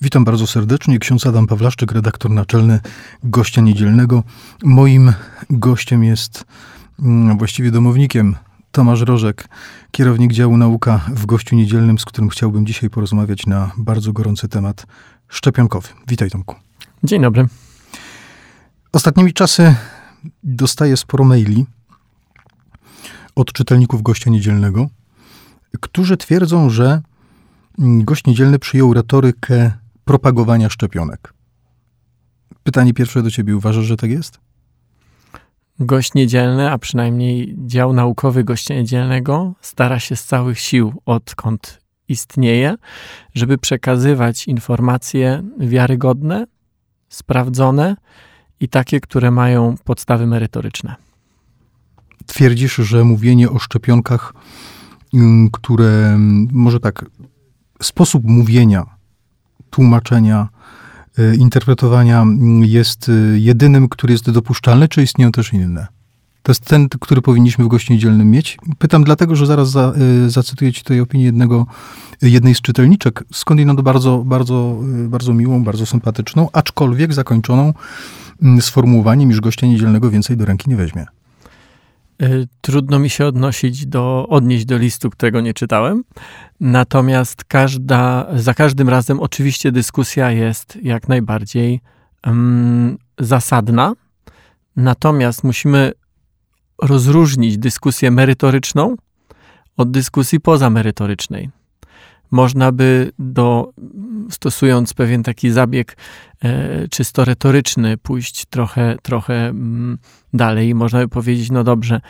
Witam bardzo serdecznie. Ksiądz Adam Pawlaszczyk, redaktor naczelny gościa niedzielnego. Moim gościem jest mm, właściwie domownikiem Tomasz Rożek, kierownik działu nauka w gościu niedzielnym, z którym chciałbym dzisiaj porozmawiać na bardzo gorący temat szczepionkowy. Witaj Tomku. Dzień dobry. Ostatnimi czasy dostaję sporo maili od czytelników gościa niedzielnego, którzy twierdzą, że gość niedzielny przyjął retorykę propagowania szczepionek. Pytanie pierwsze do ciebie. Uważasz, że tak jest? Gość niedzielny, a przynajmniej dział naukowy gościa niedzielnego, stara się z całych sił, odkąd istnieje, żeby przekazywać informacje wiarygodne, sprawdzone i takie, które mają podstawy merytoryczne. Twierdzisz, że mówienie o szczepionkach, mm, które mm, może tak, sposób mówienia tłumaczenia, y, interpretowania mm, jest y, jedynym, który jest dopuszczalny, czy istnieją też inne? To jest ten, który powinniśmy w gościu niedzielnym mieć. Pytam dlatego, że zaraz za, y, zacytuję ci tutaj opinię jednego, jednej z czytelniczek, skądinąd bardzo, bardzo, bardzo miłą, bardzo sympatyczną, aczkolwiek zakończoną mm, sformułowaniem, iż gościa niedzielnego więcej do ręki nie weźmie. Y, trudno mi się odnosić do, odnieść do listu, którego nie czytałem. Natomiast każda, za każdym razem oczywiście dyskusja jest jak najbardziej um, zasadna. Natomiast musimy rozróżnić dyskusję merytoryczną od dyskusji pozamerytorycznej można by do, stosując pewien taki zabieg e, czysto retoryczny, pójść trochę, trochę mm, dalej. Można by powiedzieć, no dobrze,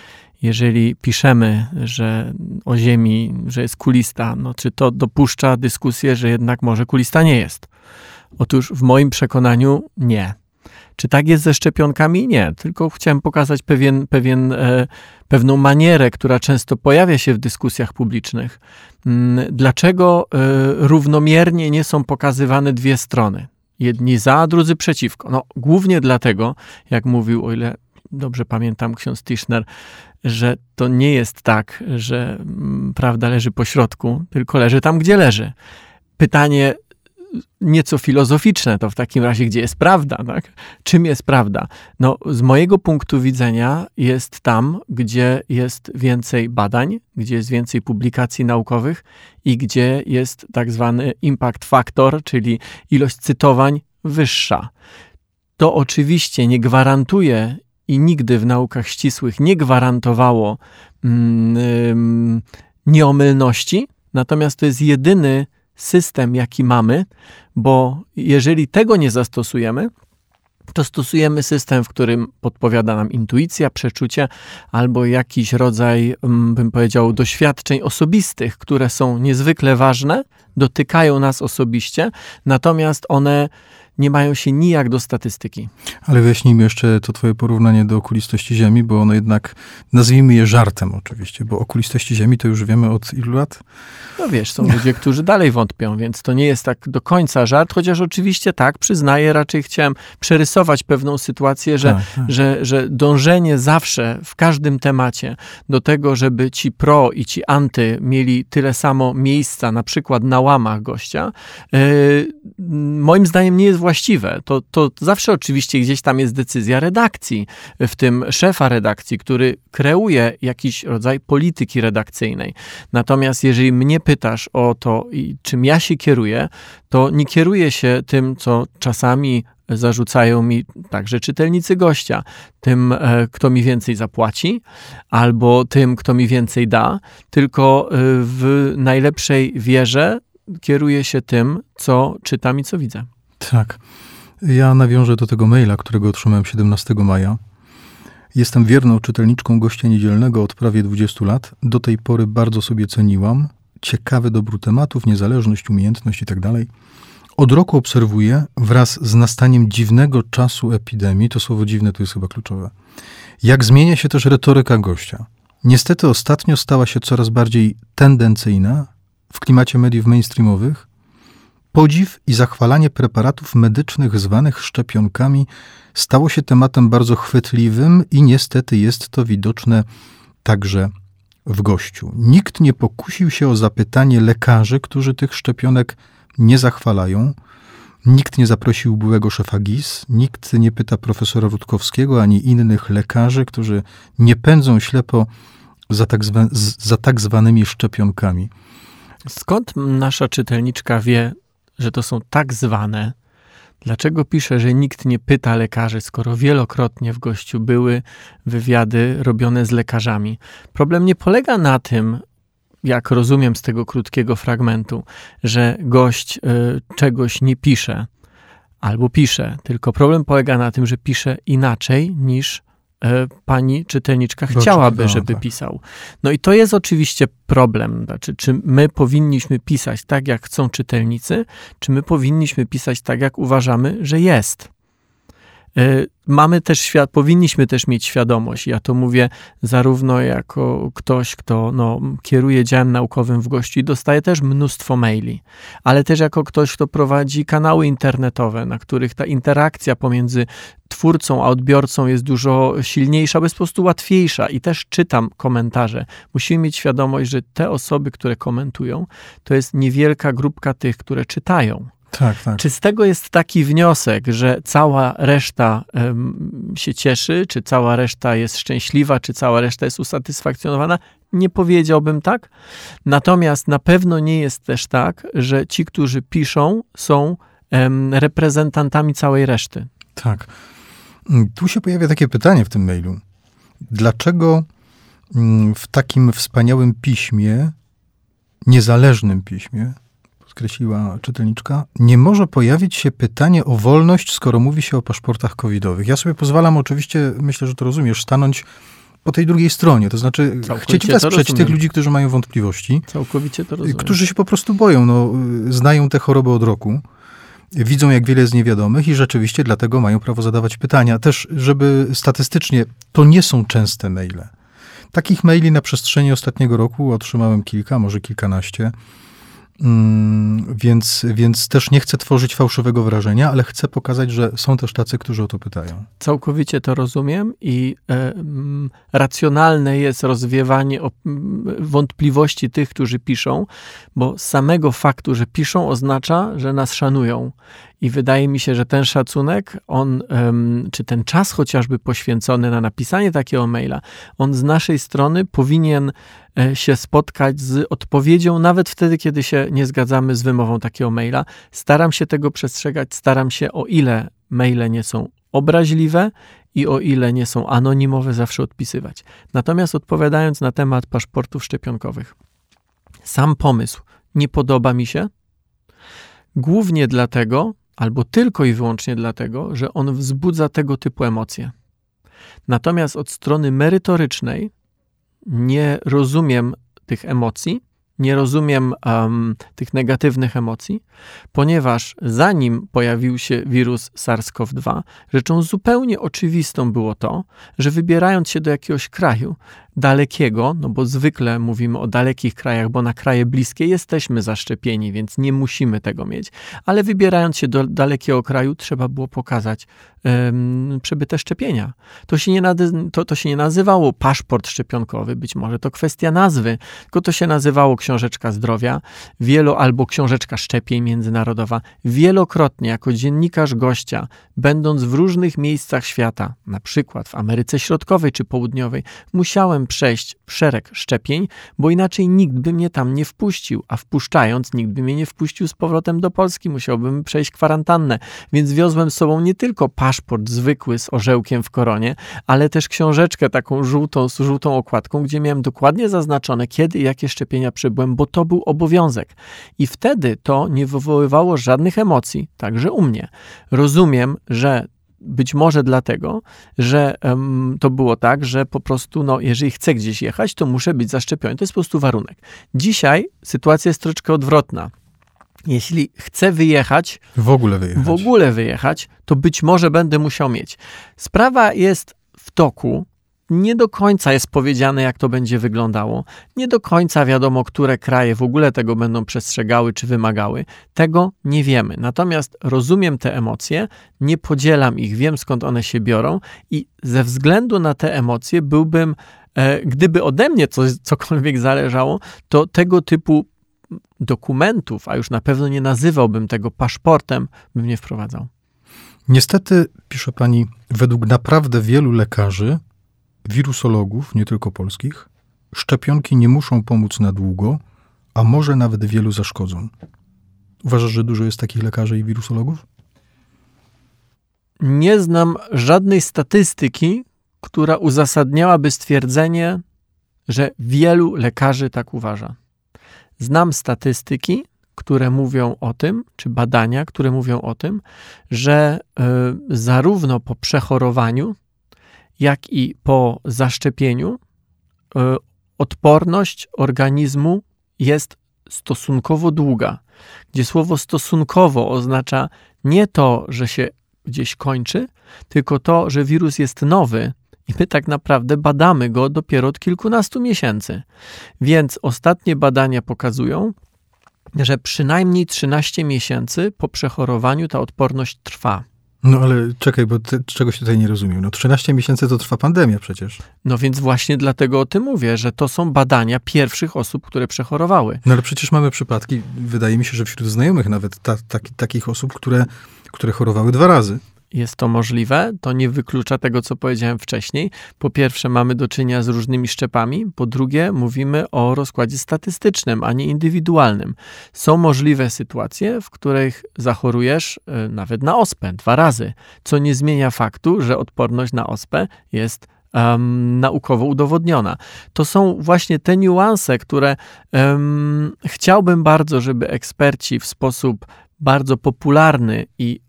jeżeli piszemy, że o Ziemi, że jest kulista, no czy to dopuszcza dyskusję, że jednak może kulista nie jest? Otóż w moim przekonaniu nie. Czy tak jest ze szczepionkami? Nie, tylko chciałem pokazać pewien, pewien, e, pewną manierę, która często pojawia się w dyskusjach publicznych. Mm, dlaczego e, równomiernie nie są pokazywane dwie strony? Jedni za, drudzy przeciwko. No, głównie dlatego, jak mówił, o ile dobrze pamiętam ksiądz Tischner, że to nie jest tak, że mm, prawda leży po środku, tylko leży tam, gdzie leży. Pytanie, nieco filozoficzne, to w takim razie, gdzie jest prawda, tak? Czym jest prawda? No, z mojego punktu widzenia jest tam, gdzie jest więcej badań, gdzie jest więcej publikacji naukowych i gdzie jest tak zwany impact factor, czyli ilość cytowań wyższa. To oczywiście nie gwarantuje i nigdy w naukach ścisłych nie gwarantowało mm, nieomylności, natomiast to jest jedyny system, jaki mamy, bo jeżeli tego nie zastosujemy, to stosujemy system, w którym podpowiada nam intuicja, przeczucie albo jakiś rodzaj, mm, bym powiedział, doświadczeń osobistych, które są niezwykle ważne, dotykają nas osobiście, natomiast one nie mają się nijak do statystyki. Ale wyjaśnijmy jeszcze to twoje porównanie do okulistości Ziemi, bo ono jednak, nazwijmy je żartem oczywiście, bo okulistości Ziemi to już wiemy od ilu lat? No wiesz, są ludzie, którzy dalej wątpią, więc to nie jest tak do końca żart, chociaż oczywiście tak, przyznaję, raczej chciałem przerysować pewną sytuację, że, tak, tak. że, że dążenie zawsze w każdym temacie do tego, żeby ci pro i ci anty mieli tyle samo miejsca, na przykład na łamach gościa, yy, moim zdaniem nie jest właściwe. To, to zawsze oczywiście gdzieś tam jest decyzja redakcji, w tym szefa redakcji, który kreuje jakiś rodzaj polityki redakcyjnej. Natomiast jeżeli mnie pytasz o to, czym ja się kieruję, to nie kieruję się tym, co czasami zarzucają mi także czytelnicy gościa, tym, e, kto mi więcej zapłaci, albo tym, kto mi więcej da, tylko e, w najlepszej wierze kieruję się tym, co czytam i co widzę. Tak. Ja nawiążę do tego maila, którego otrzymałem 17 maja. Jestem wierną czytelniczką gościa niedzielnego od prawie 20 lat. Do tej pory bardzo sobie ceniłam. Ciekawy dobór tematów, niezależność, umiejętność itd. Tak od roku obserwuję wraz z nastaniem dziwnego czasu epidemii, to słowo dziwne tu jest chyba kluczowe, jak zmienia się też retoryka gościa. Niestety ostatnio stała się coraz bardziej tendencyjna w klimacie mediów mainstreamowych, Podziw i zachwalanie preparatów medycznych zwanych szczepionkami stało się tematem bardzo chwytliwym i niestety jest to widoczne także w gościu. Nikt nie pokusił się o zapytanie lekarzy, którzy tych szczepionek nie zachwalają, Nikt nie zaprosił byłego szefa GIS, nikt nie pyta profesora Rutkowskiego ani innych lekarzy, którzy nie pędzą ślepo za tak, zwa, za tak zwanymi szczepionkami. Skąd nasza czytelniczka wie, że to są tak zwane? Dlaczego pisze, że nikt nie pyta lekarzy, skoro wielokrotnie w gościu były wywiady robione z lekarzami? Problem nie polega na tym, jak rozumiem z tego krótkiego fragmentu, że gość y, czegoś nie pisze albo pisze, tylko problem polega na tym, że pisze inaczej niż pani czytelniczka chciałaby, żeby tak. pisał. No i to jest oczywiście problem. Znaczy, czy my powinniśmy pisać tak, jak chcą czytelnicy, czy my powinniśmy pisać tak, jak uważamy, że jest. E, mamy też, powinniśmy też mieć świadomość, ja to mówię zarówno jako ktoś, kto no, kieruje działem naukowym w gości i dostaje też mnóstwo maili, ale też jako ktoś, kto prowadzi kanały internetowe, na których ta interakcja pomiędzy twórcą a odbiorcą jest dużo silniejsza, bo jest po prostu łatwiejsza i też czytam komentarze. Musimy mieć świadomość, że te osoby, które komentują, to jest niewielka grupka tych, które czytają. Tak, tak. Czy z tego jest taki wniosek, że cała reszta um, się cieszy, czy cała reszta jest szczęśliwa, czy cała reszta jest usatysfakcjonowana? Nie powiedziałbym tak. Natomiast na pewno nie jest też tak, że ci, którzy piszą, są um, reprezentantami całej reszty. Tak. Mm, tu się pojawia takie pytanie w tym mailu. Dlaczego mm, w takim wspaniałym piśmie, niezależnym piśmie, skreśliła czytelniczka, nie może pojawić się pytanie o wolność, skoro mówi się o paszportach covidowych. Ja sobie pozwalam oczywiście, myślę, że to rozumiesz, stanąć po tej drugiej stronie, to znaczy Całkowicie chcieć wesprzeć tych ludzi, którzy mają wątpliwości. Całkowicie to rozumiem. Którzy się po prostu boją, no, znają tę chorobę od roku, widzą jak wiele jest niewiadomych i rzeczywiście dlatego mają prawo zadawać pytania. Też, żeby statystycznie, to nie są częste maile. Takich maili na przestrzeni ostatniego roku otrzymałem kilka, może kilkanaście. Mm, więc, więc też nie chcę tworzyć fałszywego wrażenia, ale chcę pokazać, że są też tacy, którzy o to pytają. Całkowicie to rozumiem i e, racjonalne jest rozwiewanie o, wątpliwości tych, którzy piszą, bo samego faktu, że piszą, oznacza, że nas szanują. I wydaje mi się, że ten szacunek, on, czy ten czas chociażby poświęcony na napisanie takiego maila, on z naszej strony powinien e, się spotkać z odpowiedzią, nawet wtedy, kiedy się nie zgadzamy z wymową takiego maila. Staram się tego przestrzegać, staram się, o ile maile nie są obraźliwe i o ile nie są anonimowe, zawsze odpisywać. Natomiast odpowiadając na temat paszportów szczepionkowych, sam pomysł nie podoba mi się, głównie dlatego, albo tylko i wyłącznie dlatego, że on wzbudza tego typu emocje. Natomiast od strony merytorycznej nie rozumiem tych emocji, nie rozumiem um, tych negatywnych emocji, ponieważ zanim pojawił się wirus SARS-CoV-2, rzeczą zupełnie oczywistą było to, że wybierając się do jakiegoś kraju, dalekiego, no bo zwykle mówimy o dalekich krajach, bo na kraje bliskie jesteśmy zaszczepieni, więc nie musimy tego mieć, ale wybierając się do dalekiego kraju, trzeba było pokazać przebyte szczepienia. To się, nie to, to się nie nazywało paszport szczepionkowy, być może to kwestia nazwy, tylko to się nazywało książeczka zdrowia, wielo albo książeczka szczepień międzynarodowa. Wielokrotnie jako dziennikarz gościa, będąc w różnych miejscach świata, na przykład w Ameryce Środkowej czy Południowej, musiałem przejść szereg szczepień, bo inaczej nikt by mnie tam nie wpuścił, a wpuszczając, nikt by mnie nie wpuścił z powrotem do Polski, musiałbym przejść kwarantannę, więc wiozłem z sobą nie tylko paszport zwykły z orzełkiem w koronie, ale też książeczkę taką żółtą, z żółtą okładką, gdzie miałem dokładnie zaznaczone, kiedy i jakie szczepienia przybyłem, bo to był obowiązek. I wtedy to nie wywoływało żadnych emocji, także u mnie. Rozumiem, że być może dlatego, że um, to było tak, że po prostu, no, jeżeli chcę gdzieś jechać, to muszę być zaszczepiony. To jest po prostu warunek. Dzisiaj sytuacja jest troszeczkę odwrotna. Jeśli chcę wyjechać, w ogóle wyjechać, w ogóle wyjechać, to być może będę musiał mieć. Sprawa jest w toku, nie do końca jest powiedziane, jak to będzie wyglądało. Nie do końca wiadomo, które kraje w ogóle tego będą przestrzegały czy wymagały. Tego nie wiemy. Natomiast rozumiem te emocje, nie podzielam ich, wiem skąd one się biorą i ze względu na te emocje byłbym, e, gdyby ode mnie coś, cokolwiek zależało, to tego typu dokumentów, a już na pewno nie nazywałbym tego paszportem, bym nie wprowadzał. Niestety, pisze pani, według naprawdę wielu lekarzy, wirusologów, nie tylko polskich, szczepionki nie muszą pomóc na długo, a może nawet wielu zaszkodzą. Uważasz, że dużo jest takich lekarzy i wirusologów? Nie znam żadnej statystyki, która uzasadniałaby stwierdzenie, że wielu lekarzy tak uważa. Znam statystyki, które mówią o tym, czy badania, które mówią o tym, że y, zarówno po przechorowaniu, jak i po zaszczepieniu y, odporność organizmu jest stosunkowo długa, gdzie słowo stosunkowo oznacza nie to, że się gdzieś kończy, tylko to, że wirus jest nowy i my tak naprawdę badamy go dopiero od kilkunastu miesięcy. Więc ostatnie badania pokazują, że przynajmniej 13 miesięcy po przechorowaniu ta odporność trwa. No ale czekaj, bo ty, czegoś tutaj nie rozumiem. No 13 miesięcy to trwa pandemia przecież. No więc właśnie dlatego o tym mówię, że to są badania pierwszych osób, które przechorowały. No ale przecież mamy przypadki, wydaje mi się, że wśród znajomych nawet ta, ta, takich osób, które, które chorowały dwa razy jest to możliwe, to nie wyklucza tego, co powiedziałem wcześniej. Po pierwsze, mamy do czynienia z różnymi szczepami, po drugie, mówimy o rozkładzie statystycznym, a nie indywidualnym. Są możliwe sytuacje, w których zachorujesz y, nawet na ospę dwa razy, co nie zmienia faktu, że odporność na ospę jest um, naukowo udowodniona. To są właśnie te niuanse, które um, chciałbym bardzo, żeby eksperci w sposób bardzo popularny i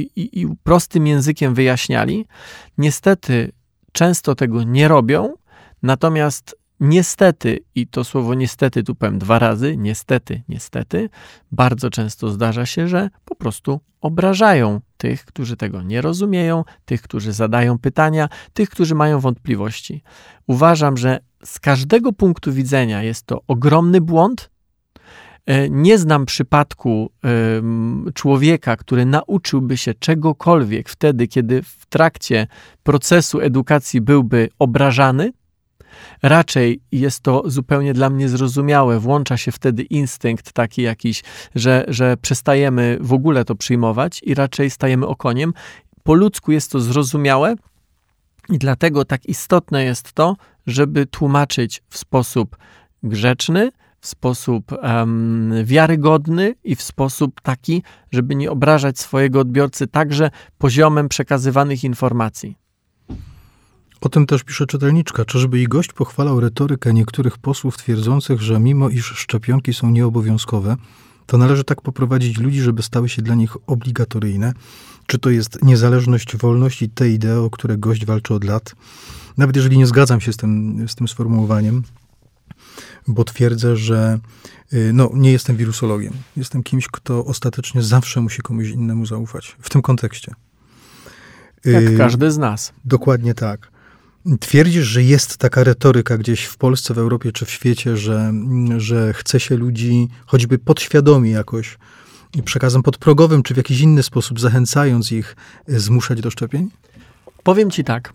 i, i, prostym językiem wyjaśniali. Niestety często tego nie robią, natomiast niestety, i to słowo niestety tu powiem dwa razy, niestety, niestety, bardzo często zdarza się, że po prostu obrażają tych, którzy tego nie rozumieją, tych, którzy zadają pytania, tych, którzy mają wątpliwości. Uważam, że z każdego punktu widzenia jest to ogromny błąd, nie znam przypadku człowieka, który nauczyłby się czegokolwiek wtedy, kiedy w trakcie procesu edukacji byłby obrażany. Raczej jest to zupełnie dla mnie zrozumiałe. Włącza się wtedy instynkt taki jakiś, że, że przestajemy w ogóle to przyjmować i raczej stajemy okoniem. Po ludzku jest to zrozumiałe i dlatego tak istotne jest to, żeby tłumaczyć w sposób grzeczny, w sposób um, wiarygodny i w sposób taki, żeby nie obrażać swojego odbiorcy także poziomem przekazywanych informacji. O tym też pisze czytelniczka. Czyżby i gość pochwalał retorykę niektórych posłów twierdzących, że mimo iż szczepionki są nieobowiązkowe, to należy tak poprowadzić ludzi, żeby stały się dla nich obligatoryjne? Czy to jest niezależność, wolność i te idee, o które gość walczy od lat? Nawet jeżeli nie zgadzam się z tym, z tym sformułowaniem, bo twierdzę, że y, no, nie jestem wirusologiem. Jestem kimś, kto ostatecznie zawsze musi komuś innemu zaufać. W tym kontekście. Jak y, każdy z nas. Dokładnie tak. Twierdzisz, że jest taka retoryka gdzieś w Polsce, w Europie czy w świecie, że, że chce się ludzi choćby podświadomie jakoś przekazem podprogowym, czy w jakiś inny sposób zachęcając ich, y, zmuszać do szczepień? Powiem ci tak.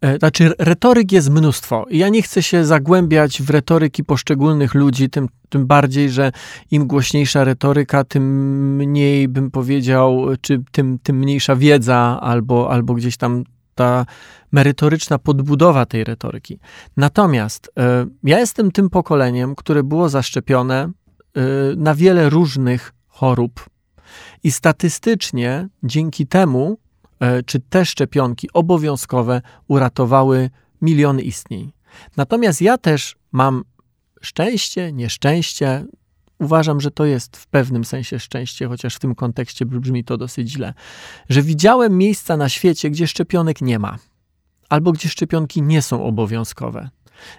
E, znaczy, retoryk jest mnóstwo. Ja nie chcę się zagłębiać w retoryki poszczególnych ludzi, tym, tym bardziej, że im głośniejsza retoryka, tym mniej bym powiedział, czy tym, tym mniejsza wiedza, albo, albo gdzieś tam ta merytoryczna podbudowa tej retoryki. Natomiast y, ja jestem tym pokoleniem, które było zaszczepione y, na wiele różnych chorób. I statystycznie dzięki temu E, czy te szczepionki obowiązkowe uratowały miliony istnień. Natomiast ja też mam szczęście, nieszczęście. Uważam, że to jest w pewnym sensie szczęście, chociaż w tym kontekście brzmi to dosyć źle, że widziałem miejsca na świecie, gdzie szczepionek nie ma, albo gdzie szczepionki nie są obowiązkowe.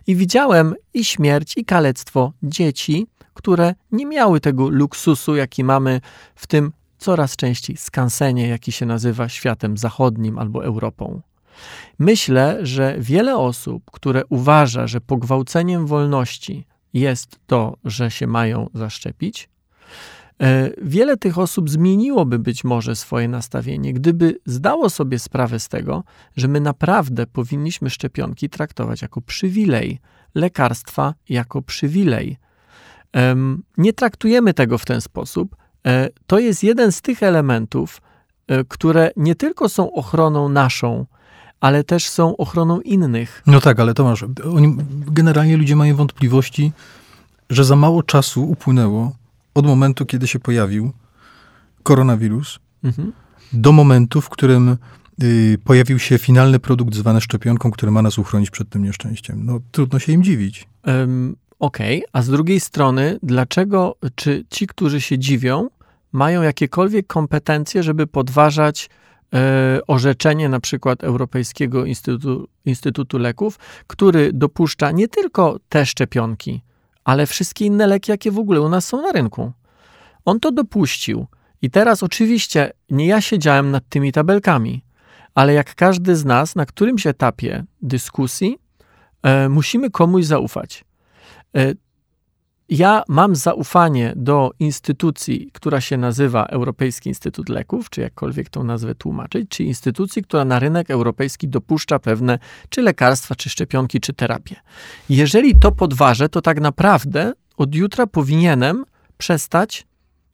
I widziałem i śmierć, i kalectwo dzieci, które nie miały tego luksusu, jaki mamy w tym coraz częściej skansenie, jaki się nazywa światem zachodnim albo Europą. Myślę, że wiele osób, które uważa, że pogwałceniem wolności jest to, że się mają zaszczepić, e, wiele tych osób zmieniłoby być może swoje nastawienie, gdyby zdało sobie sprawę z tego, że my naprawdę powinniśmy szczepionki traktować jako przywilej, lekarstwa jako przywilej. Nie traktujemy tego w ten sposób. E, to jest jeden z tych elementów, e, które nie tylko są ochroną naszą, ale też są ochroną innych. No tak, ale Tomasz, oni, generalnie ludzie mają wątpliwości, że za mało czasu upłynęło od momentu, kiedy się pojawił koronawirus, mhm. do momentu, w którym y, pojawił się finalny produkt zwany szczepionką, który ma nas uchronić przed tym nieszczęściem. No trudno się im dziwić. Um, Okej, okay. a z drugiej strony, dlaczego, czy ci, którzy się dziwią, mają jakiekolwiek kompetencje, żeby podważać e, orzeczenie na przykład Europejskiego Instytutu, Instytutu Leków, który dopuszcza nie tylko te szczepionki, ale wszystkie inne leki, jakie w ogóle u nas są na rynku. On to dopuścił. I teraz oczywiście nie ja siedziałem nad tymi tabelkami, ale jak każdy z nas na którymś etapie dyskusji e, musimy komuś zaufać. E, ja mam zaufanie do instytucji, która się nazywa Europejski Instytut Leków, czy jakkolwiek tą nazwę tłumaczyć, czy instytucji, która na rynek europejski dopuszcza pewne czy lekarstwa, czy szczepionki, czy terapię. Jeżeli to podważę, to tak naprawdę od jutra powinienem przestać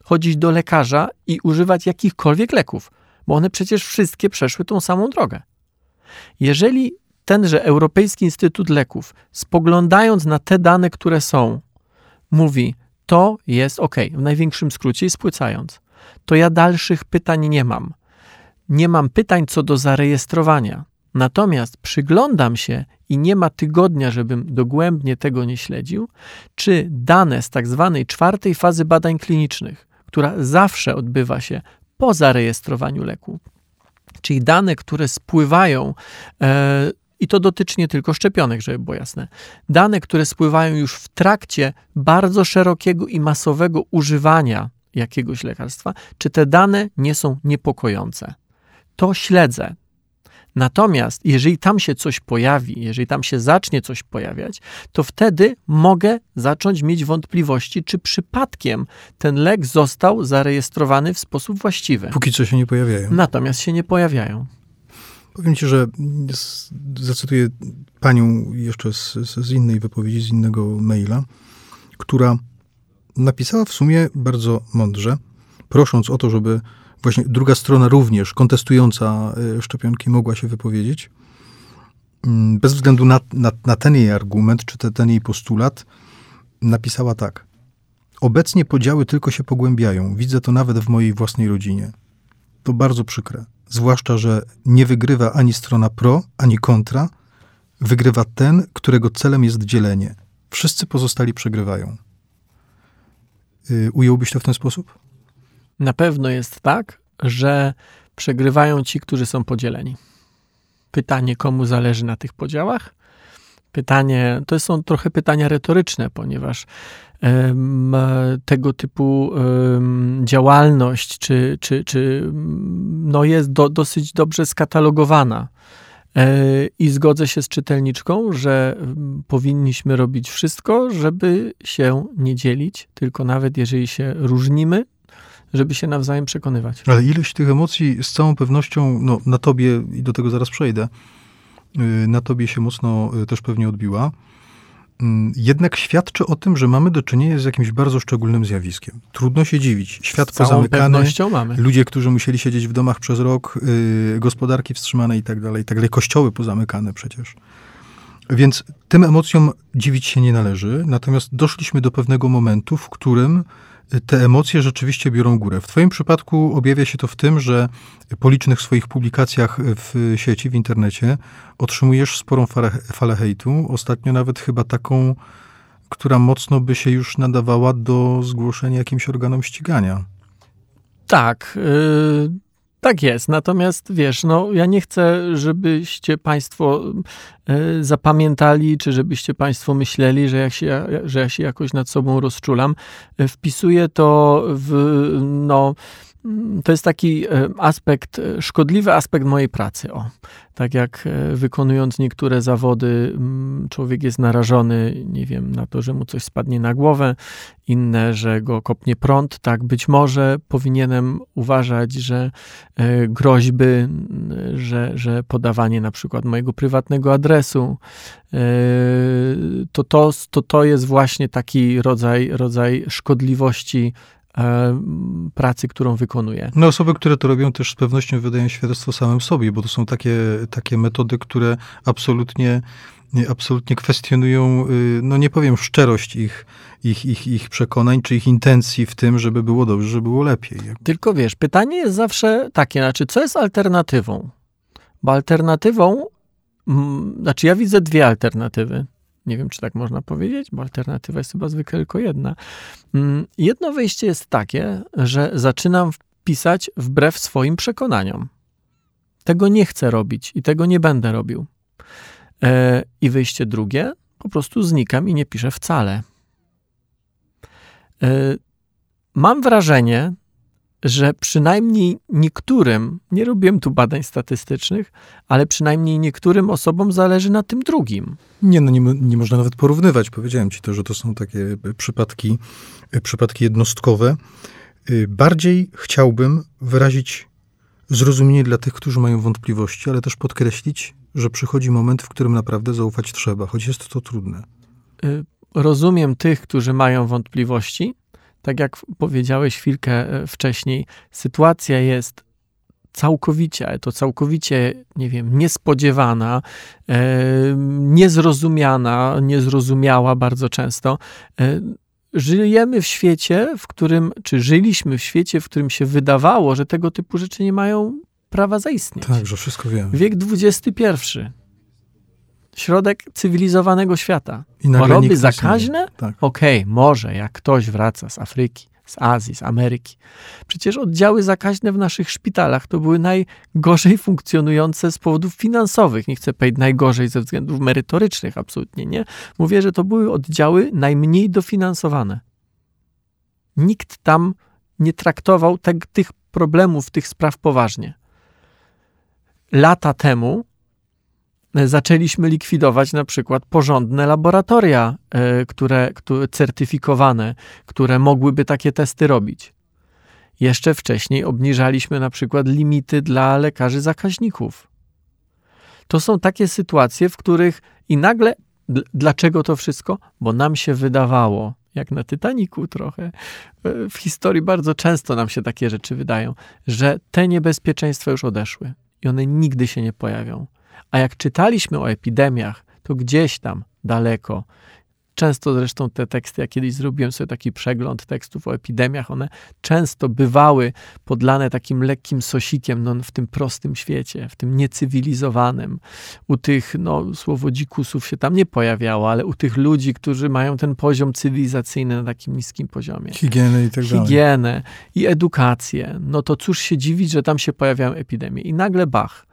chodzić do lekarza i używać jakichkolwiek leków, bo one przecież wszystkie przeszły tą samą drogę. Jeżeli tenże Europejski Instytut Leków, spoglądając na te dane, które są, mówi, to jest ok, w największym skrócie i spłycając, to ja dalszych pytań nie mam. Nie mam pytań co do zarejestrowania. Natomiast przyglądam się i nie ma tygodnia, żebym dogłębnie tego nie śledził, czy dane z tak zwanej czwartej fazy badań klinicznych, która zawsze odbywa się po zarejestrowaniu leku, czyli dane, które spływają e, i to dotyczy nie tylko szczepionek, żeby było jasne. Dane, które spływają już w trakcie bardzo szerokiego i masowego używania jakiegoś lekarstwa, czy te dane nie są niepokojące. To śledzę. Natomiast jeżeli tam się coś pojawi, jeżeli tam się zacznie coś pojawiać, to wtedy mogę zacząć mieć wątpliwości, czy przypadkiem ten lek został zarejestrowany w sposób właściwy. Póki co się nie pojawiają. Natomiast się nie pojawiają. Powiem ci, że zacytuję panią jeszcze z, z innej wypowiedzi, z innego maila, która napisała w sumie bardzo mądrze, prosząc o to, żeby właśnie druga strona również kontestująca e, szczepionki mogła się wypowiedzieć. Mm, bez względu na, na, na ten jej argument, czy te, ten jej postulat, napisała tak. Obecnie podziały tylko się pogłębiają. Widzę to nawet w mojej własnej rodzinie. To bardzo przykre. Zwłaszcza, że nie wygrywa ani strona pro, ani kontra. Wygrywa ten, którego celem jest dzielenie. Wszyscy pozostali przegrywają. Yy, ująłbyś to w ten sposób? Na pewno jest tak, że przegrywają ci, którzy są podzieleni. Pytanie, komu zależy na tych podziałach? Pytanie, to są trochę pytania retoryczne, ponieważ tego typu działalność czy, czy, czy no jest do, dosyć dobrze skatalogowana. E, I zgodzę się z czytelniczką, że powinniśmy robić wszystko, żeby się nie dzielić, tylko nawet jeżeli się różnimy, żeby się nawzajem przekonywać. Ale ilość tych emocji z całą pewnością, no, na tobie, i do tego zaraz przejdę, y, na tobie się mocno y, też pewnie odbiła. Mm, jednak świadczy o tym, że mamy do czynienia z jakimś bardzo szczególnym zjawiskiem. Trudno się dziwić. Świat z pozamykany, ludzie, którzy musieli siedzieć w domach przez rok, yy, gospodarki wstrzymane i tak dalej, i tak dalej, kościoły pozamykane przecież. Więc tym emocjom dziwić się nie należy, natomiast doszliśmy do pewnego momentu, w którym te emocje rzeczywiście biorą górę. W Twoim przypadku objawia się to w tym, że po licznych swoich publikacjach w sieci, w internecie otrzymujesz sporą falę, falę hejtu. Ostatnio nawet chyba taką, która mocno by się już nadawała do zgłoszenia jakimś organom ścigania. Tak. Tak jest, natomiast wiesz, no ja nie chcę, żebyście Państwo e, zapamiętali, czy żebyście Państwo myśleli, że, jak się, że ja się jakoś nad sobą rozczulam. E, wpisuję to w, no, to jest taki e, aspekt, e, szkodliwy aspekt mojej pracy. O. Tak jak e, wykonując niektóre zawody, człowiek jest narażony, nie wiem, na to, że mu coś spadnie na głowę, inne, że go kopnie prąd. Tak, być może powinienem uważać, że groźby, że, że podawanie na przykład mojego prywatnego adresu, to to, to, to jest właśnie taki rodzaj, rodzaj szkodliwości pracy, którą wykonuje. No osoby, które to robią też z pewnością wydają świadectwo samym sobie, bo to są takie, takie metody, które absolutnie absolutnie kwestionują, y, no nie powiem szczerość ich, ich, ich, ich przekonań, czy ich intencji w tym, żeby było dobrze, żeby było lepiej. Tylko wiesz, pytanie jest zawsze takie, znaczy co jest alternatywą? Bo alternatywą, znaczy ja widzę dwie alternatywy. Nie wiem, czy tak można powiedzieć, bo alternatywa jest chyba zwykle tylko jedna. Mm, jedno wyjście jest takie, że zaczynam pisać wbrew swoim przekonaniom. Tego nie chcę robić i tego nie będę robił. E, I wyjście drugie, po prostu znikam i nie piszę wcale. E, mam wrażenie, że przynajmniej niektórym, nie robiłem tu badań statystycznych, ale przynajmniej niektórym osobom zależy na tym drugim. Nie, no nie, nie można nawet porównywać. Powiedziałem ci to, że to są takie e, przypadki, e, przypadki jednostkowe. E, bardziej chciałbym wyrazić zrozumienie dla tych, którzy mają wątpliwości, ale też podkreślić, że przychodzi moment, w którym naprawdę zaufać trzeba, choć jest to trudne. Rozumiem tych, którzy mają wątpliwości, tak jak powiedziałeś chwilkę e, wcześniej, sytuacja jest całkowicie, to całkowicie, nie wiem, niespodziewana, e, niezrozumiana, niezrozumiała bardzo często. E, żyjemy w świecie, w którym, czy żyliśmy w świecie, w którym się wydawało, że tego typu rzeczy nie mają prawa zaistnieć. Tak, że wszystko wiemy. Wiek XXI środek cywilizowanego świata. I Choroby zakaźne? Tak. Okej, okay, może jak ktoś wraca z Afryki, z Azji, z Ameryki. Przecież oddziały zakaźne w naszych szpitalach to były najgorzej funkcjonujące z powodów finansowych. Nie chcę powiedzieć najgorzej ze względów merytorycznych, absolutnie nie. Mówię, że to były oddziały najmniej dofinansowane. Nikt tam nie traktował tych problemów, tych spraw poważnie. Lata temu zaczęliśmy likwidować na przykład porządne laboratoria, e, które, które certyfikowane, które mogłyby takie testy robić. Jeszcze wcześniej obniżaliśmy na przykład limity dla lekarzy zakaźników. To są takie sytuacje, w których i nagle, dlaczego to wszystko? Bo nam się wydawało, jak na Titaniku trochę, e, w historii bardzo często nam się takie rzeczy wydają, że te niebezpieczeństwa już odeszły i one nigdy się nie pojawią. A jak czytaliśmy o epidemiach, to gdzieś tam daleko, często zresztą te teksty, ja kiedyś zrobiłem sobie taki przegląd tekstów o epidemiach, one często bywały podlane takim lekkim sosikiem no, w tym prostym świecie, w tym niecywilizowanym. U tych, no, słowo dzikusów się tam nie pojawiało, ale u tych ludzi, którzy mają ten poziom cywilizacyjny na takim niskim poziomie. Higienę i tak dalej. Higienę i edukację. No to cóż się dziwić, że tam się pojawiają epidemie. I nagle bach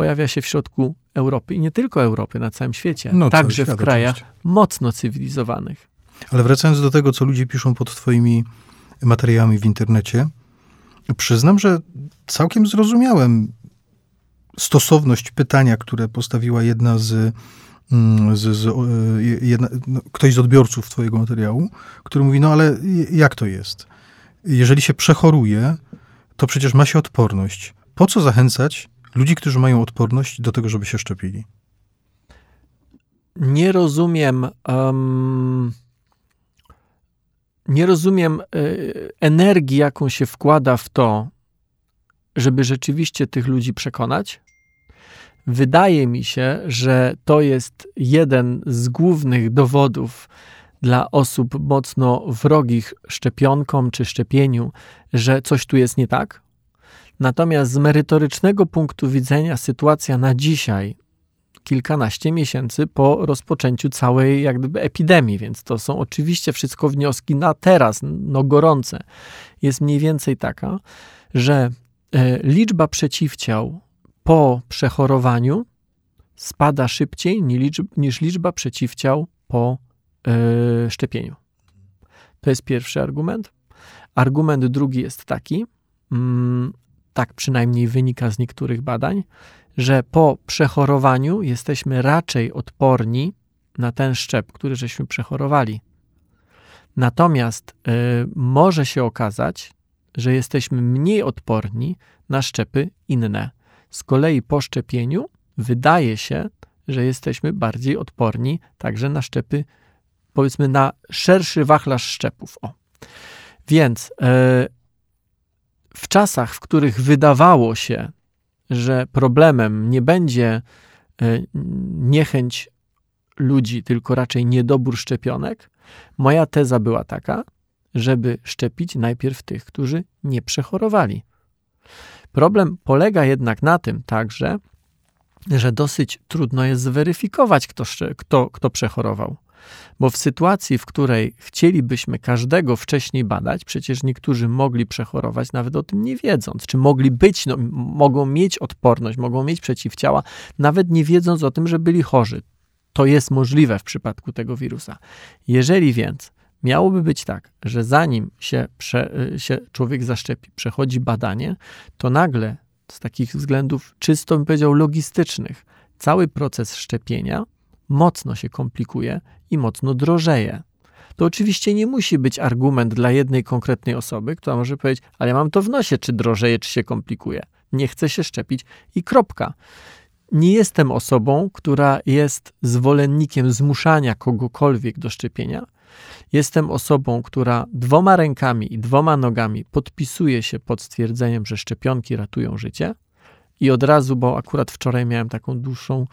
pojawia się w środku Europy i nie tylko Europy, na całym świecie, no, także w krajach oczywiście. mocno cywilizowanych. Ale wracając do tego, co ludzie piszą pod twoimi materiałami w internecie, przyznam, że całkiem zrozumiałem stosowność pytania, które postawiła jedna z, mm, z, z jedna, no, ktoś z odbiorców twojego materiału, który mówi, no ale jak to jest? Jeżeli się przechoruje, to przecież ma się odporność. Po co zachęcać ludzi, którzy mają odporność do tego, żeby się szczepili? Nie rozumiem. Um, nie rozumiem y, energii, jaką się wkłada w to, żeby rzeczywiście tych ludzi przekonać. Wydaje mi się, że to jest jeden z głównych dowodów dla osób mocno wrogich szczepionkom czy szczepieniu, że coś tu jest nie tak, Natomiast z merytorycznego punktu widzenia sytuacja na dzisiaj, kilkanaście miesięcy po rozpoczęciu całej jak gdyby epidemii, więc to są oczywiście wszystko wnioski na teraz, no gorące, jest mniej więcej taka, że e, liczba przeciwciał po przechorowaniu spada szybciej niż liczba przeciwciał po e, szczepieniu. To jest pierwszy argument. Argument drugi jest taki, mm, tak przynajmniej wynika z niektórych badań, że po przechorowaniu jesteśmy raczej odporni na ten szczep, który żeśmy przechorowali. Natomiast y, może się okazać, że jesteśmy mniej odporni na szczepy inne. Z kolei po szczepieniu wydaje się, że jesteśmy bardziej odporni także na szczepy, powiedzmy, na szerszy wachlarz szczepów. O. Więc e, w czasach, w których wydawało się, że problemem nie będzie e, niechęć ludzi, tylko raczej niedobór szczepionek, moja teza była taka, żeby szczepić najpierw tych, którzy nie przechorowali. Problem polega jednak na tym także, że dosyć trudno jest zweryfikować, kto, kto, kto przechorował. Bo w sytuacji, w której chcielibyśmy każdego wcześniej badać, przecież niektórzy mogli przechorować nawet o tym nie wiedząc, czy mogli być, no, mogą mieć odporność, mogą mieć przeciwciała, nawet nie wiedząc o tym, że byli chorzy. To jest możliwe w przypadku tego wirusa. Jeżeli więc miałoby być tak, że zanim się, prze, się człowiek zaszczepi, przechodzi badanie, to nagle z takich względów czysto bym powiedział logistycznych, cały proces szczepienia mocno się komplikuje i mocno drożeje. To oczywiście nie musi być argument dla jednej konkretnej osoby, która może powiedzieć, ale ja mam to w nosie, czy drożeje, czy się komplikuje. Nie chcę się szczepić i kropka. Nie jestem osobą, która jest zwolennikiem zmuszania kogokolwiek do szczepienia. Jestem osobą, która dwoma rękami i dwoma nogami podpisuje się pod stwierdzeniem, że szczepionki ratują życie. I od razu, bo akurat wczoraj miałem taką dłuższą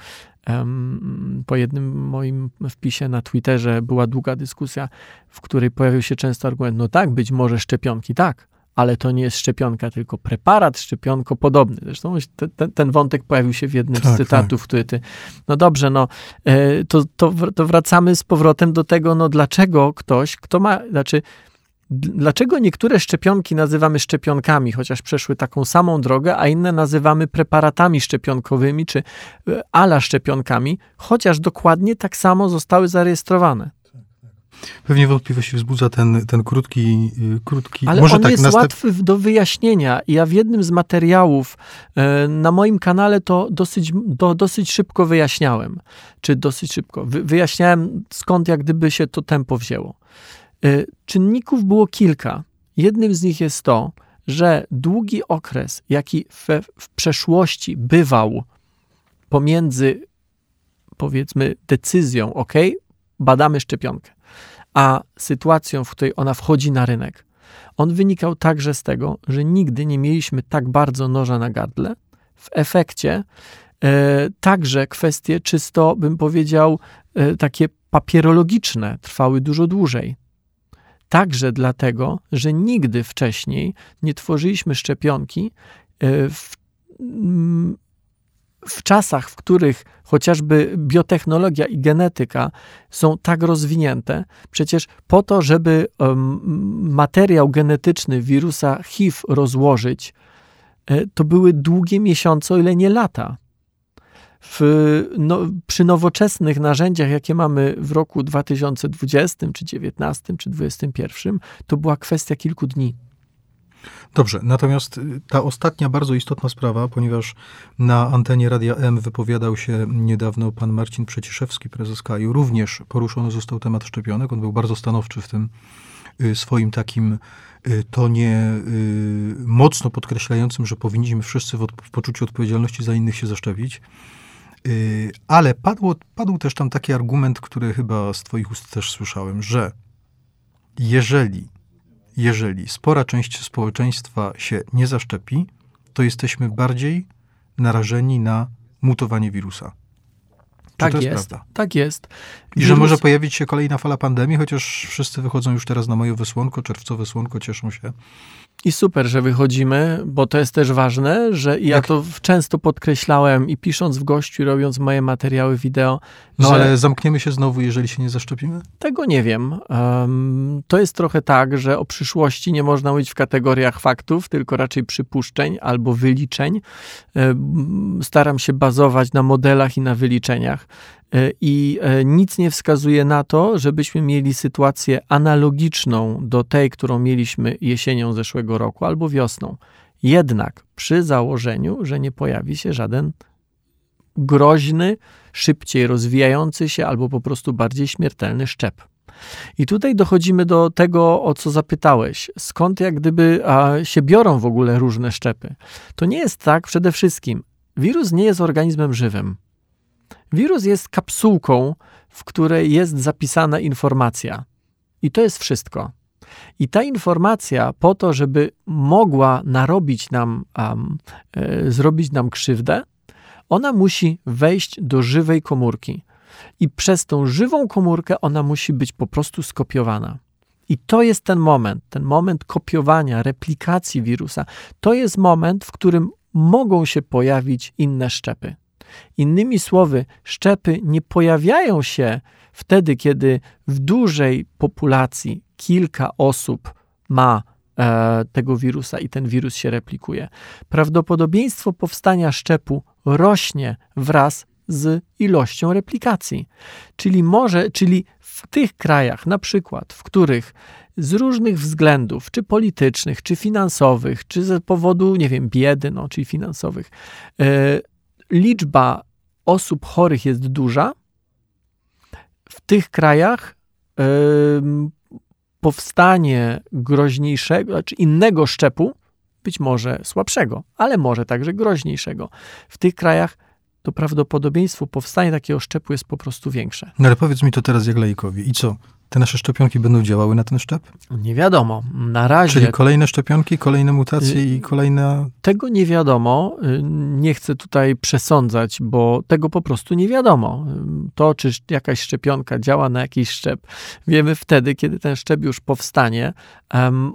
po jednym moim wpisie na Twitterze była długa dyskusja, w której pojawił się często argument, no tak, być może szczepionki, tak, ale to nie jest szczepionka, tylko preparat szczepionko podobny. Zresztą ten, ten wątek pojawił się w jednym tak, z cytatów, tak. który ty. No dobrze, no e, to, to, to wracamy z powrotem do tego, no dlaczego ktoś, kto ma, znaczy Dlaczego niektóre szczepionki nazywamy szczepionkami, chociaż przeszły taką samą drogę, a inne nazywamy preparatami szczepionkowymi czy e, ala szczepionkami, chociaż dokładnie tak samo zostały zarejestrowane? Pewnie wątpliwości wzbudza ten, ten krótki, y, krótki. Ale może on tak, jest następ... łatwy do wyjaśnienia. Ja w jednym z materiałów e, na moim kanale to dosyć, do, dosyć szybko wyjaśniałem. Czy dosyć szybko. Wy, wyjaśniałem skąd jak gdyby się to tempo wzięło. E, czynników było kilka. Jednym z nich jest to, że długi okres, jaki we, w przeszłości bywał pomiędzy, powiedzmy, decyzją, ok, badamy szczepionkę, a sytuacją, w której ona wchodzi na rynek, on wynikał także z tego, że nigdy nie mieliśmy tak bardzo noża na gardle. W efekcie e, także kwestie czysto, bym powiedział, e, takie papierologiczne trwały dużo dłużej. Także dlatego, że nigdy wcześniej nie tworzyliśmy szczepionki e, w, w czasach, w których chociażby biotechnologia i genetyka są tak rozwinięte, przecież po to, żeby materiał genetyczny wirusa HIV rozłożyć, e, to były długie miesiące, o ile nie lata w, no, przy nowoczesnych narzędziach, jakie mamy w roku 2020, czy 2019, czy 2021, to była kwestia kilku dni. Dobrze, natomiast y, ta ostatnia bardzo istotna sprawa, ponieważ na antenie Radia M wypowiadał się niedawno pan Marcin Przeciszewski, prezes KAJU, również poruszony został temat szczepionek. On był bardzo stanowczy w tym y, swoim takim y, tonie mocno podkreślającym, że powinniśmy wszyscy w poczuciu odpowiedzialności za innych się zaszczepić. Y, ale padło, padł też tam taki argument, który chyba z Twoich ust też słyszałem, że jeżeli, jeżeli spora część społeczeństwa się nie zaszczepi, to jesteśmy bardziej narażeni na mutowanie wirusa. Czy tak to jest, prawda? Tak jest. I Wirus... że może pojawić się kolejna fala pandemii, chociaż wszyscy wychodzą już teraz na majowe słonko, czerwcowe słonko, cieszą się. I super, że wychodzimy, bo to jest też ważne, że ja to często podkreślałem i pisząc w gościu, robiąc moje materiały wideo. No ale zamkniemy się znowu, jeżeli się nie zaszczepimy? Tego nie wiem. Um, to jest trochę tak, że o przyszłości nie można mówić w kategoriach faktów, tylko raczej przypuszczeń albo wyliczeń. Um, staram się bazować na modelach i na wyliczeniach. E, I e, nic nie wskazuje na to, żebyśmy mieli sytuację analogiczną do tej, którą mieliśmy jesienią zeszłego roku albo wiosną. Jednak przy założeniu, że nie pojawi się żaden groźny, szybciej rozwijający się albo po prostu bardziej śmiertelny szczep. I tutaj dochodzimy do tego, o co zapytałeś. Skąd jak gdyby a, się biorą w ogóle różne szczepy? To nie jest tak przede wszystkim. Wirus nie jest organizmem żywym. Wirus jest kapsułką, w której jest zapisana informacja. I to jest wszystko. I ta informacja, po to, żeby mogła narobić nam, um, e, zrobić nam krzywdę, ona musi wejść do żywej komórki. I przez tą żywą komórkę ona musi być po prostu skopiowana. I to jest ten moment, ten moment kopiowania, replikacji wirusa. To jest moment, w którym mogą się pojawić inne szczepy. Innymi słowy, szczepy nie pojawiają się wtedy, kiedy w dużej populacji kilka osób ma e, tego wirusa i ten wirus się replikuje. Prawdopodobieństwo powstania szczepu rośnie wraz z ilością replikacji. Czyli może, czyli w tych krajach, na przykład, w których z różnych względów, czy politycznych, czy finansowych, czy z powodu, nie wiem, biedy, no, czyli finansowych, e, liczba osób chorych jest duża, w tych krajach powstanie groźniejszego, czy znaczy innego szczepu, być może słabszego, ale może także groźniejszego. W tych krajach to prawdopodobieństwo powstania takiego szczepu jest po prostu większe. No ale powiedz mi to teraz jak laikowi. I co? Te nasze szczepionki będą działały na ten szczep? Nie wiadomo. Na razie. Czyli kolejne szczepionki, kolejne mutacje i kolejne. Tego nie wiadomo. Y, nie chcę tutaj przesądzać, bo tego po prostu nie wiadomo. To, czy jakaś szczepionka działa na jakiś szczep, wiemy wtedy, kiedy ten szczep już powstanie.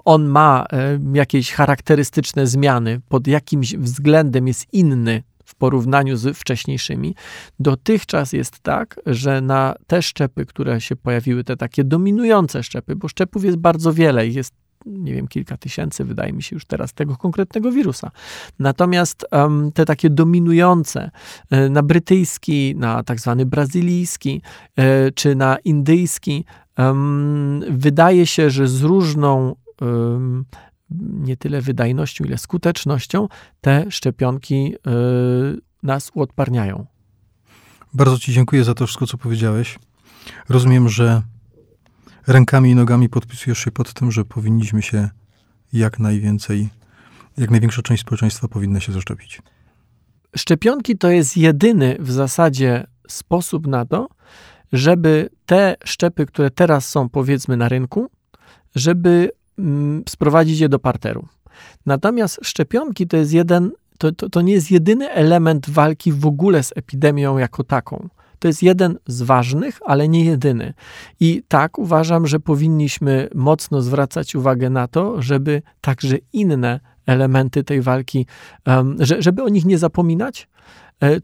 On ma jakieś charakterystyczne zmiany, pod jakimś względem jest inny w porównaniu z wcześniejszymi. Dotychczas jest tak, że na te szczepy, które się pojawiły, te takie dominujące szczepy, bo szczepów jest bardzo wiele, jest nie wiem, kilka tysięcy, wydaje mi się już teraz, tego konkretnego wirusa. Natomiast um, te takie dominujące e, na brytyjski, na tak zwany brazylijski, e, czy na indyjski, wydaje się, że z różną nie tyle wydajnością, ile skutecznością te szczepionki y, nas uodparniają. Bardzo Ci dziękuję za to wszystko, co powiedziałeś. Rozumiem, że rękami i nogami podpisujesz się pod tym, że powinniśmy się jak najwięcej, jak największa część społeczeństwa powinna się zaszczepić. Szczepionki to jest jedyny w zasadzie sposób na to, żeby te szczepy, które teraz są powiedzmy na rynku, żeby sprowadzić je do parteru. Natomiast szczepionki to jest jeden, to, to, to nie jest jedyny element walki w ogóle z epidemią jako taką. To jest jeden z ważnych, ale nie jedyny. I tak uważam, że powinniśmy mocno zwracać uwagę na to, żeby także inne elementy tej walki, że, żeby o nich nie zapominać,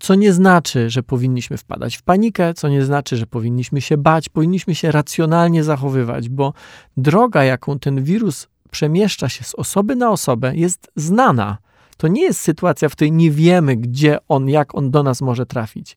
co nie znaczy, że powinniśmy wpadać w panikę, co nie znaczy, że powinniśmy się bać, powinniśmy się racjonalnie zachowywać, bo droga, jaką ten wirus przemieszcza się z osoby na osobę, jest znana. To nie jest sytuacja, w której nie wiemy, gdzie on, jak on do nas może trafić.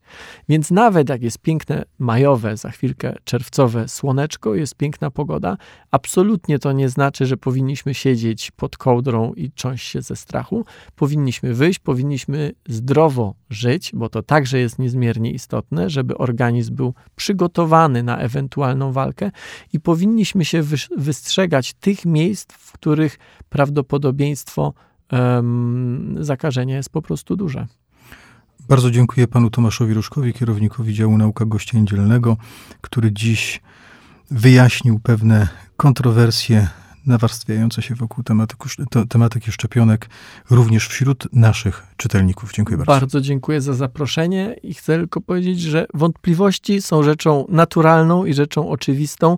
Więc nawet jak jest piękne majowe, za chwilkę czerwcowe słoneczko, jest piękna pogoda, absolutnie to nie znaczy, że powinniśmy siedzieć pod kołdrą i cząść się ze strachu. Powinniśmy wyjść, powinniśmy zdrowo żyć, bo to także jest niezmiernie istotne, żeby organizm był przygotowany na ewentualną walkę i powinniśmy się wystrzegać tych miejsc, w których prawdopodobieństwo zakażenie jest po prostu duże. Bardzo dziękuję panu Tomaszowi Różkowi, kierownikowi działu nauka gościa dzielnego, który dziś wyjaśnił pewne kontrowersje nawarstwiające się wokół tematyku, tematyki szczepionek również wśród naszych czytelników. Dziękuję bardzo. Bardzo dziękuję za zaproszenie i chcę tylko powiedzieć, że wątpliwości są rzeczą naturalną i rzeczą oczywistą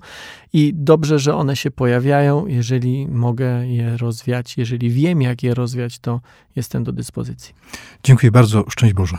i dobrze, że one się pojawiają. Jeżeli mogę je rozwiać, jeżeli wiem, jak je rozwiać, to jestem do dyspozycji. Dziękuję bardzo. Szczęść Boże.